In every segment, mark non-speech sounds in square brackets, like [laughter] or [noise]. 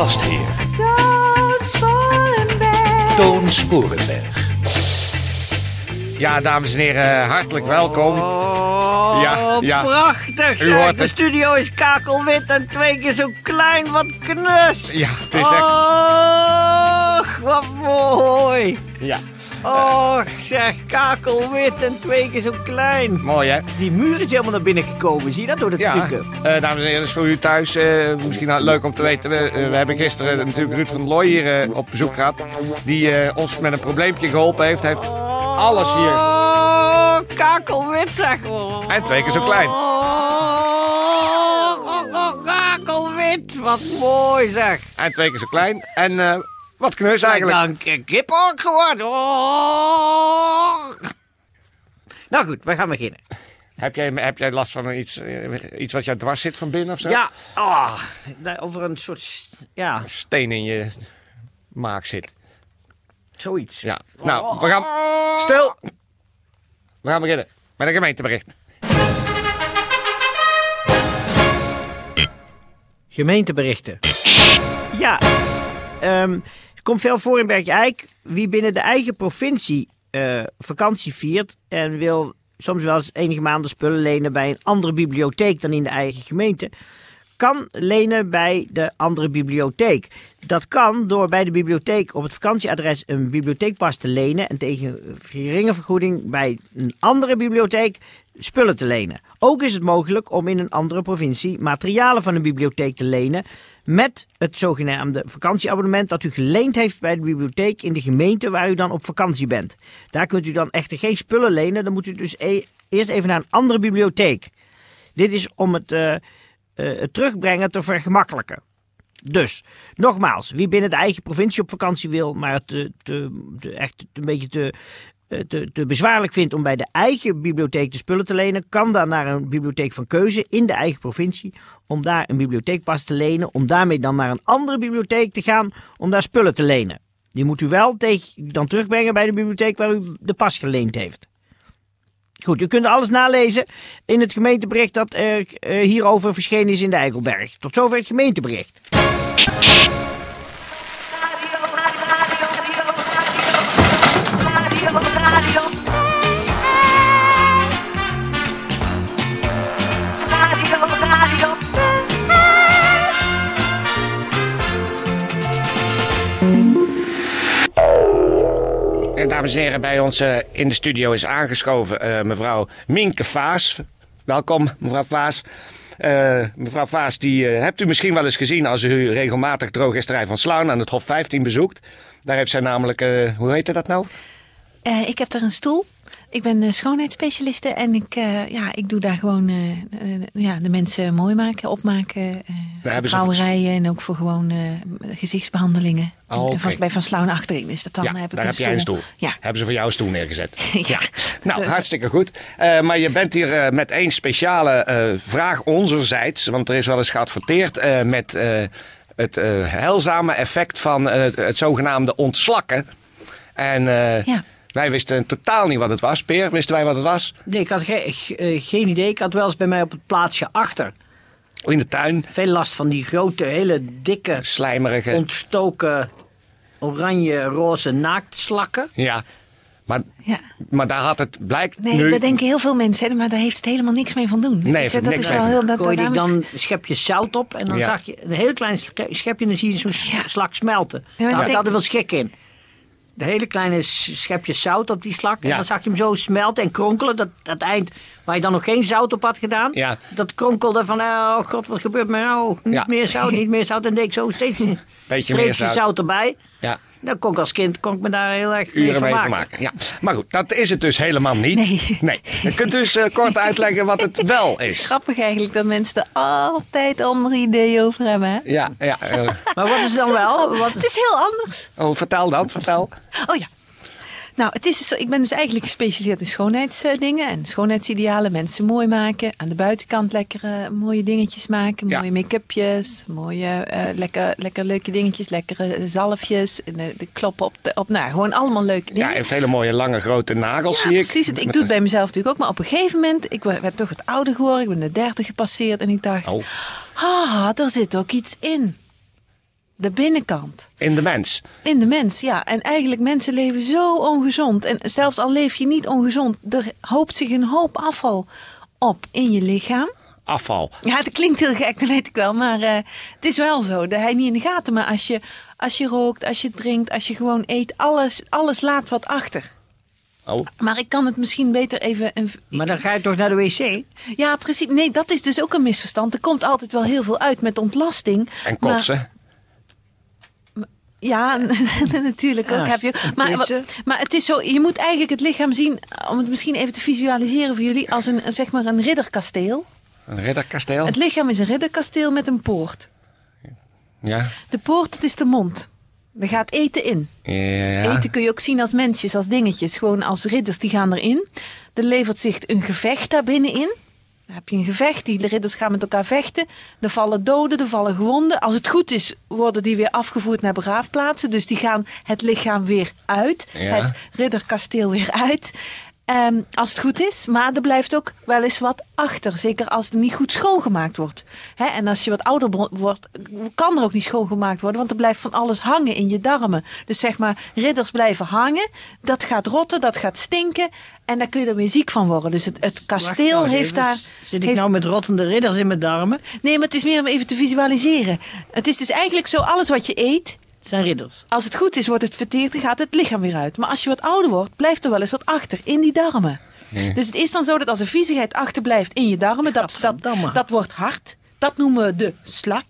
Gastheer, Toon Sporenberg. Toon Sporenberg. Ja, dames en heren, hartelijk welkom. Ja, ja. Oh, Prachtig U zeg. hoort De het. studio is kakelwit en twee keer zo klein. Wat knus. Ja, het is echt... Och, wat mooi. Ja, Och, zeg, kakelwit en twee keer zo klein. mooi hè? Die muur is helemaal naar binnen gekomen. Zie je dat door dat Ja, stukken? eh, dames en heren, voor u thuis, eh, misschien nou leuk om te weten. We, eh, we hebben gisteren natuurlijk Ruud van Looy hier op bezoek gehad. Die ons met een probleempje geholpen heeft. Hij heeft alles hier. Oh, kakelwit zeg. Oh. En twee keer zo klein. Oh, oh, oh, kakelwit. Wat mooi zeg. En twee keer zo klein. En wat knus eigenlijk. Dank je, kip ook geworden. Oh. Nou goed, we gaan beginnen. Heb jij, heb jij last van iets, eh, iets wat jou dwars zit van binnen of zo? Ja, oh, over een soort, ja, Steen in je maag zit. zoiets. Ja, nou, we gaan... Stil! We gaan beginnen met een gemeentebericht. Gemeenteberichten. Ja, ehm, komt veel voor in Bergijk. Wie binnen de eigen provincie eh, vakantie viert en wil soms wel eens enige maanden spullen lenen bij een andere bibliotheek dan in de eigen gemeente, kan lenen bij de andere bibliotheek. Dat kan door bij de bibliotheek op het vakantieadres een bibliotheekpas te lenen en tegen geringe vergoeding bij een andere bibliotheek spullen te lenen. Ook is het mogelijk om in een andere provincie materialen van een bibliotheek te lenen met het zogenaamde vakantieabonnement dat u geleend heeft bij de bibliotheek in de gemeente waar u dan op vakantie bent. Daar kunt u dan echter geen spullen lenen, dan moet u dus e- eerst even naar een andere bibliotheek. Dit is om het, eh, eh, het terugbrengen te vergemakkelijken. Dus, nogmaals, wie binnen de eigen provincie op vakantie wil, maar het echt een beetje te, eh, te, te bezwaarlijk vindt om bij de eigen bibliotheek de spullen te lenen, kan dan naar een bibliotheek van keuze in de eigen provincie om daar een bibliotheekpas te lenen, om daarmee dan naar een andere bibliotheek te gaan om daar spullen te lenen. Die moet u wel tegen, dan terugbrengen bij de bibliotheek waar u de pas geleend heeft. Goed, u kunt alles nalezen in het gemeentebericht dat er eh, hierover verschenen is in de Eikelberg. Tot zover het gemeentebericht. Dames en heren, bij ons eh, in de studio is aangeschoven eh, mevrouw Minke Vaas. Welkom, mevrouw Vaas. Eh, mevrouw Vaas, die hebt u misschien wel eens gezien als u regelmatig drogisterij van Slaan aan het Hof 15 bezoekt. Daar heeft zij namelijk, hoe heet dat nou? Ik heb er een stoel. Ik ben eh, schoonheidsspecialiste en ik, eh, ja, ik doe daar gewoon eh, ja, de mensen mooi maken, opmaken. trouwerijen en ook voor gewoon eh, gezichtsbehandelingen. Oh, En vast bij Van Slauwen achterin is dat dan. ja, heb ik daar heb jij een stoel. Ja. Hebben ze voor jou een stoel neergezet. [laughs] Ja. Nou, hartstikke goed. Maar je bent hier met één speciale vraag onzerzijds. Want er is wel eens geadverteerd met het heilzame effect van het, zogenaamde ontslakken. En Ja. Wij wisten totaal niet wat het was. Peer, wisten wij wat het was? Nee, ik had ge- ge- eh, geen idee. Ik had wel eens bij mij op het plaatsje achter In de tuin. veel last van die grote, hele dikke, Slijmerige. ontstoken oranje, roze naaktslakken. Ja. Maar, Ja. maar daar had het blijkt Nee, nu... dat denken heel veel mensen, hè, maar daar heeft het helemaal niks mee van doen. Nee, Dus, eh, dat niks is wel heel. Dat, Gooi je dan een schepje zout op en dan Ja. zag je een heel klein sch- schepje en dan zie je zo'n Ja. slak smelten. maar Daar ik had ik denk- altijd wel schik in. De hele kleine s- schepje zout op die slak. En dan zag je hem zo smelten en kronkelen. Dat, dat eind waar je dan nog geen zout op had gedaan. Ja. Dat kronkelde van, oh god, wat gebeurt me nou? Niet Ja. meer zout, niet meer zout. En deed ik zo steeds een [laughs] Beetje meer zout. zout. erbij. Ja. Dan kon ik als kind kon ik me daar heel erg mee Uren mee vermaken. vermaken. Ja. Maar goed, dat is het dus helemaal niet. Nee. nee. Je kunt dus eh, kort uitleggen wat het wel Het is is. [laughs] grappig eigenlijk dat mensen er altijd andere ideeën over hebben. Hè? Ja, ja. eh, Maar wat is dan wel? Wat, [laughs] Het is heel anders. oh, vertel dan, vertel. Oh ja. Nou, het is dus, ik ben dus eigenlijk gespecialiseerd in schoonheidsdingen en schoonheidsidealen. Mensen mooi maken. Aan de buitenkant lekker eh, mooie dingetjes maken. Ja. Mooie make-upjes. Mooie, eh, lekker, lekker leuke dingetjes. Lekkere zalfjes. En de, de kloppen op, de, op. Nou, gewoon allemaal leuke Ja, dingen. hij heeft hele mooie, lange, grote nagels, zie ik. precies. Het, ik doe het bij mezelf natuurlijk ook. Maar op een gegeven moment, ik werd toch wat ouder geworden. Ik ben de dertig gepasseerd. En ik dacht, Oh, ah, daar zit ook iets in. De binnenkant. in de mens. In de mens, ja. En eigenlijk mensen leven zo ongezond. En zelfs al leef je niet ongezond, er hoopt zich een hoop afval op in je lichaam. Afval. Ja, het klinkt heel gek, dat weet ik wel. Maar eh, het is wel zo. Dat hij niet in de gaten. Maar als je, als je rookt, als je drinkt, als je gewoon eet, alles, alles laat wat achter. Oh, Maar ik kan het misschien beter even... Een, maar dan ga je toch naar de wc? ja, precies. Nee, dat is dus ook een misverstand. Er komt altijd wel heel veel uit met ontlasting. en maar- kotsen. Ja, [laughs] natuurlijk ook Ja, heb je. Maar, maar het is zo, je moet eigenlijk het lichaam zien, om het misschien even te visualiseren voor jullie, als een, zeg maar een ridderkasteel. Een ridderkasteel. Het lichaam is een ridderkasteel met een poort. Ja. De poort, het is de mond. Er gaat eten in. ja. Eten kun je ook zien als mensjes, als dingetjes. Gewoon als ridders, die gaan erin. Er levert zich een gevecht daar binnenin. Dan heb je een gevecht, die ridders gaan met elkaar vechten. Er vallen doden, er vallen gewonden. Als het goed is, worden die weer afgevoerd naar begraafplaatsen. Dus die gaan het lichaam weer uit. Ja. Het ridderkasteel weer uit. Ehm, als het goed is, maar er blijft ook wel eens wat achter. Zeker als het niet goed schoongemaakt wordt. Hè, en als je wat ouder wordt, kan er ook niet schoongemaakt worden. Want er blijft van alles hangen in je darmen. Dus zeg maar, ridders blijven hangen. Dat gaat rotten, dat gaat stinken. En daar kun je er weer ziek van worden. Dus het, het kasteel nou eens heeft even. daar... Zit ik heeft- nou met rottende ridders in mijn darmen? Nee, maar het is meer om even te visualiseren. Het is dus eigenlijk zo, alles wat je eet... Het zijn ridders. Als het goed is, wordt het verteerd en gaat het lichaam weer uit. Maar als je wat ouder wordt, blijft er wel eens wat achter in die darmen. Dus het is dan zo dat als er viezigheid achterblijft in je darmen, dat, dat, dat wordt hard. Dat noemen we de slak.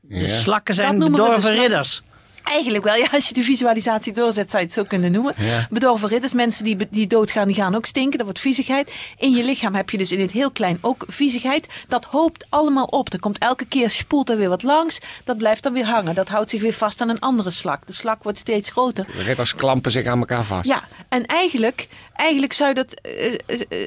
De slakken zijn noemen we de bedorven slak. ridders. Eigenlijk wel, ja, als je de visualisatie doorzet, zou je het zo kunnen noemen. Ja. Bedorven ridders, mensen die, die doodgaan, die gaan ook stinken. Dat wordt viezigheid. In je lichaam heb je dus in het heel klein ook viezigheid. Dat hoopt allemaal op. Er komt elke keer, spoelt er weer wat langs. Dat blijft dan weer hangen. Dat houdt zich weer vast aan een andere slak. De slak wordt steeds groter. De ridders klampen zich aan elkaar vast. Ja, en eigenlijk, eigenlijk zou, je dat, eh, eh,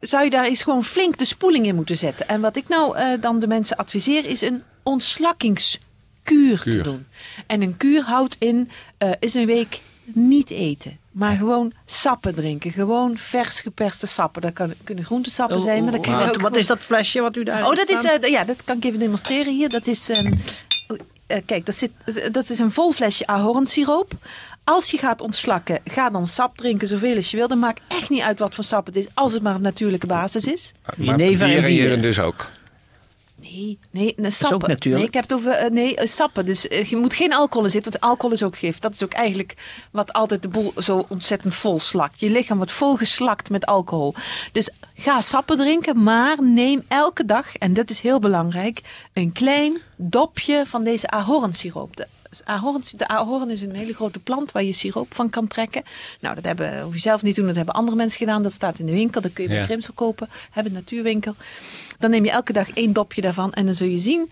zou je daar eens gewoon flink de spoeling in moeten zetten. En wat ik nou eh, dan de mensen adviseer is een ontslakkingskuur te Kuur. doen. En een kuur houdt in, eh, is een week niet eten. Maar gewoon sappen drinken. Gewoon vers geperste sappen. Dat kan, kunnen groentesappen zijn, maar dat kunnen wat, ook wat gewoon- is dat flesje wat u daar Oh, dat is, eh, ja, dat kan ik even demonstreren hier. Dat is, ehm, oh, eh, kijk, dat, zit, dat is een vol flesje ahornsiroop. Als je gaat ontslakken, ga dan sap drinken zoveel als je wil. Dan maakt echt niet uit wat voor sap het is, als het maar op natuurlijke basis is. Maar Jenever en bieren. dus ook. Nee, nee, nee sappen. ook natuurlijk. Nee, ik heb het over eh, nee, eh, sappen. Dus eh, je moet geen alcohol in zitten, want alcohol is ook gif. Dat is ook eigenlijk wat altijd de boel zo ontzettend vol slakt. Je lichaam wordt vol geslakt met alcohol. Dus ga sappen drinken, maar neem elke dag, en dat is heel belangrijk, een klein dopje van deze ahornsiroop. De, ahorn, de ahorn is een hele grote plant waar je siroop van kan trekken. Nou, dat hebben, hoef je zelf niet te doen, dat hebben andere mensen gedaan. Dat staat in de winkel, dat kun je bij Ja. Grimsel kopen. Hebben een natuurwinkel. Dan neem je elke dag één dopje daarvan en dan zul je zien.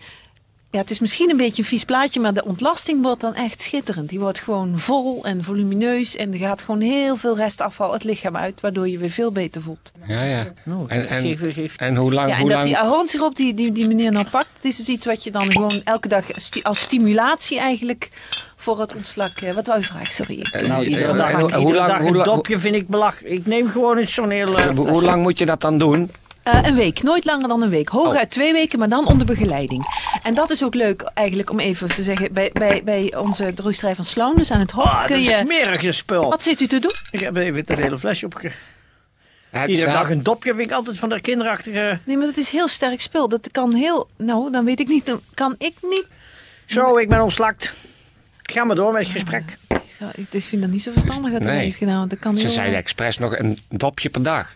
Ja, het is misschien een beetje een vies plaatje, maar de ontlasting wordt dan echt schitterend. Die wordt gewoon vol en volumineus en er gaat gewoon heel veel restafval het lichaam uit, waardoor je weer veel beter voelt. Ja, ja. Oh, En, en, en hoe lang? Ja, en hoe dat lang die ahornsiroop die, die, die meneer nou pakt, dat is dus iets wat je dan gewoon elke dag sti- als stimulatie eigenlijk voor het ontslak. eh, Wat wou je vragen? Sorry. Eh, Nou, Eh, iedere eh, dag, en hoe- iedere lang- dag hoe een lang- dopje vind ik belachelijk. Ik neem gewoon eens zo'n heel... eh, hoe, hoe lang moet je dat dan doen? Eh, een week, nooit langer dan een week. Hooguit Oh. twee weken, maar dan onder begeleiding. En dat is ook leuk eigenlijk om even te zeggen. Bij, bij, bij onze droogstrij van Sloan, dus aan het Hof, Ah, dat kun is je... smerige spul. Wat zit u te doen? Ik heb even het hele flesje opge... Het Iedere dag een dopje vind ik altijd van de kinderachtige... Nee, maar dat is heel sterk spul. Dat kan heel... Nou, dan weet ik niet. Dan kan ik niet... Zo, ik ben ontslakt. Ga maar door met het gesprek. Zo, ik dus vind dat niet zo verstandig wat hij Nee. heeft gedaan. Want dat kan Ze heel... zeiden expres nog een dopje per dag.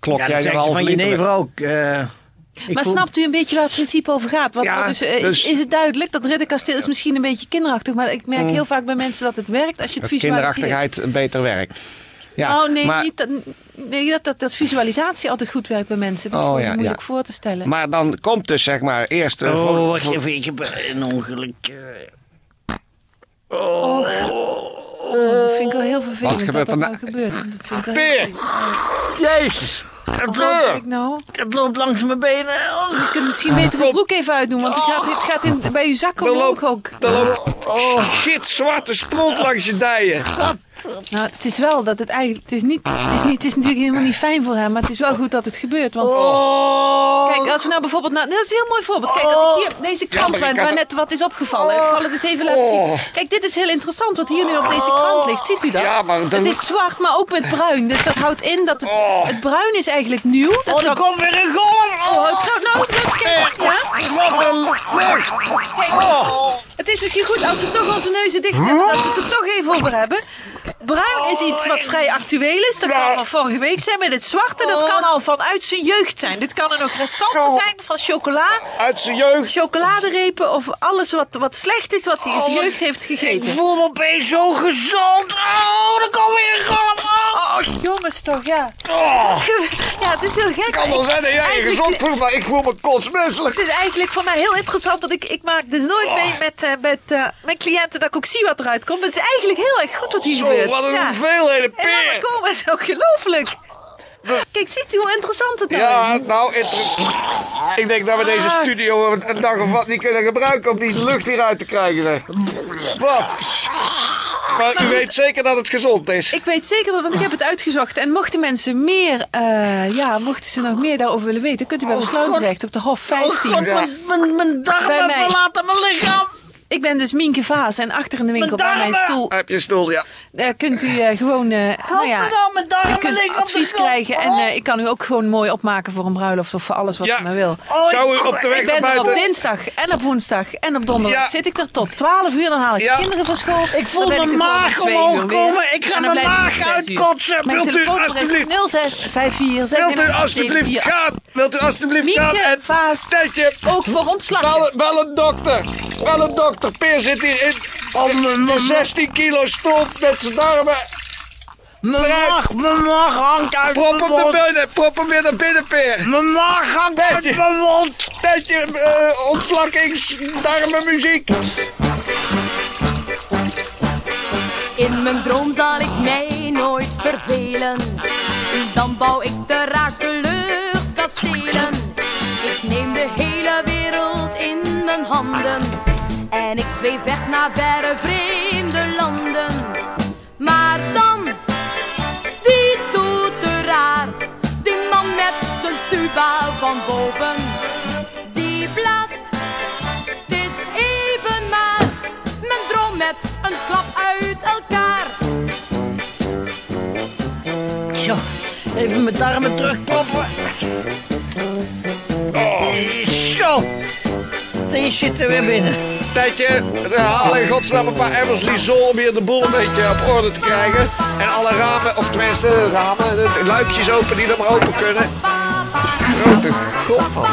Klok Ja, jij dat er zegt ze van je never ook. eh, Ik maar voel- snapt u een beetje waar het principe over gaat? Wat, Ja, wat is, eh, dus- is, is het duidelijk? Dat ridderkasteel is misschien een beetje kinderachtig, maar ik merk heel vaak bij mensen dat het werkt als je het Dat visualiseert. kinderachtigheid beter werkt. Ja, oh nee, maar, niet dat, nee dat, dat, dat visualisatie altijd goed werkt bij mensen. Dat is Oh, ja, moeilijk ja. voor te stellen. maar dan komt dus zeg maar eerst... voor- Oh, wacht voor- even, ik heb een ongeluk. eh. Oh, dat vind ik wel heel vervelend Wat gebeurt dat er nou gebeurt. Dat vind ik wel Peer! Jezus, het loopt, nou? het loopt langs mijn benen. Oh. Je kunt misschien beter uw broek even uitdoen, want het gaat, het gaat in, bij uw zak omhoog ook. Er loopt oh, gitzwarte stront langs je dijen. Nou, het is wel dat het eigenlijk, het is, niet, het, is niet, het is natuurlijk helemaal niet fijn voor hem, maar het is wel goed dat het gebeurt. Want Oh. kijk, als we nou bijvoorbeeld, naar, dat is een heel mooi voorbeeld. Kijk, als ik hier deze krant waar, waar net wat is opgevallen, ik zal het eens even laten Oh. zien. Kijk, dit is heel interessant wat hier nu op deze krant ligt. Ziet u dat? Ja, maar dan- Het is zwart, maar ook met bruin. Dus dat houdt in dat het, Oh. het bruin is eigenlijk nieuw. Dat Oh, er kan- komt weer een golf. Oh, het gaat nou, is kijk, ja? Kijk, Het is misschien goed als we toch onze neuzen dicht hebben, dat we het er toch even over hebben. Bruin is iets wat vrij actueel is. Dat kan van vorige week zijn. Maar dit zwarte, dat kan al vanuit zijn jeugd zijn. Dit kan er nog restanten zijn van chocola, Uit zijn jeugd. chocoladerepen of alles wat, wat slecht is wat hij in zijn jeugd heeft Ik gegeten. voel me opeens zo gezond. Oh, er komt weer golf. Oh. Oh, jongens toch, ja. Oh, [laughs] Ja, het is heel gek. kan wel zijn dat jij je gezond voelt, maar ik voel me kotsmisselijk. Het is eigenlijk voor mij heel interessant, want ik, ik maak dus nooit mee met, eh, met eh, mijn cliënten dat ik ook zie wat eruit komt. Maar het is eigenlijk heel erg goed wat hier Zo, gebeurt. wat een Ja. hoeveelheden peer. komen het is ook gelooflijk. Kijk, ziet u hoe interessant het nou Ja, is? nou, interessant. Ik denk dat we deze studio een, een dag of wat niet kunnen gebruiken om die lucht hieruit te krijgen. Zeg. Wat? Maar u weet zeker dat het gezond is. Ik weet zeker dat, want ik heb het uitgezocht. En mochten mensen meer, eh, ja, mochten ze nog meer daarover willen weten, kunt u bij besluitrecht op de Hof 15. Oh, God, mijn, mijn, mijn Bij darmen mij. verlaten mijn lichaam. Ik ben dus Mienke Vaas en achter in de winkel bij Mijn stoel Heb je een stoel, ja. eh, kunt u eh, gewoon, eh, nou ja, me dan, mijn darmen u kunt advies krijgen. En eh, ik kan u ook gewoon mooi opmaken voor een bruiloft of voor alles wat Ja. u maar wil. Oh, Zou u op de weg Ik naar ben er op dinsdag en op woensdag en op donderdag Ja. zit ik er tot 12 uur. Dan haal ik Ja. de kinderen van school. Ik voel mijn maag omhoog komen. Ik ga mijn maag uitkotsen. Mijn Wilt u is 06 54 Wilt u alstublieft gaan? Wilt u alstublieft gaan? En Vaas. Ook voor ontslag. bel, bel een dokter. Bel een dokter. Peer zit hier in Oh, mijn, de mijn, 16 kilo stront met zijn darmen. mijn maag, mijn maag hangt uit Prop mijn hem naar binnen. Prop hem weer naar binnen, Peer. Mijn maag hangt uit mijn mond. Tetje, uh, ontslakkingsdarmenmuziek. In mijn droom zal ik mij nooit vervelen. Dan bouw ik de raarste luchtkastelen. Ik neem de hele wereld in mijn handen. En ik zweef weg naar verre vreemde landen. Maar dan, die toeteraar. Die man met zijn tuba van boven. Die blaast, het is even maar. Mijn droom met een klap uit elkaar. Zo, even mijn darmen terugproppen. Zo, die zitten weer binnen. Tetje, haal in godsnaam een paar emmers Lizol om hier de boel een beetje op orde te krijgen. En alle ramen, of tenminste ramen, de luikjes open die er maar open kunnen. Grote god man.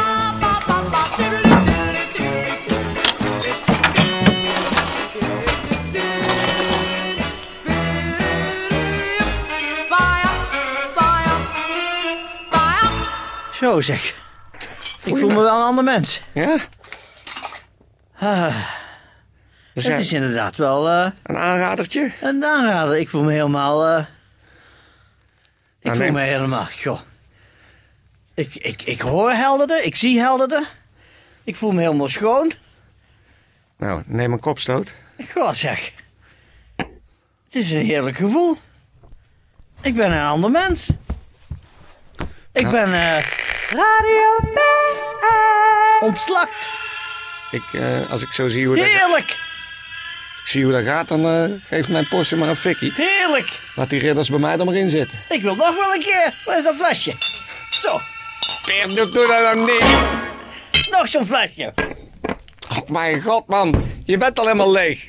Zo zeg. Ik voel me wel een ander mens. Ja? Ah, Dus het is inderdaad wel eh, een aanradertje. een aanrader. Ik voel me helemaal... eh, ik Nou, voel neem- me helemaal... Goh. Ik, ik, ik hoor helderder, ik zie helderder. Ik voel me helemaal schoon. Nou, neem een kopstoot. Goh zeg. Het is een heerlijk gevoel. Ik ben een ander mens. Ik ben eh Radio Bergijk. ontslakt. Ik, eh, als ik zo zie hoe dat, Heerlijk. als ik zie hoe dat gaat, dan eh geef mijn Porsche maar een fikkie. Heerlijk. Laat die ridders bij mij dan maar in zitten. Ik wil nog wel een keer. Waar is dat flesje? Zo, doe, doe dat nou niet. nog zo'n flesje. Oh, mijn god man, je bent al helemaal leeg.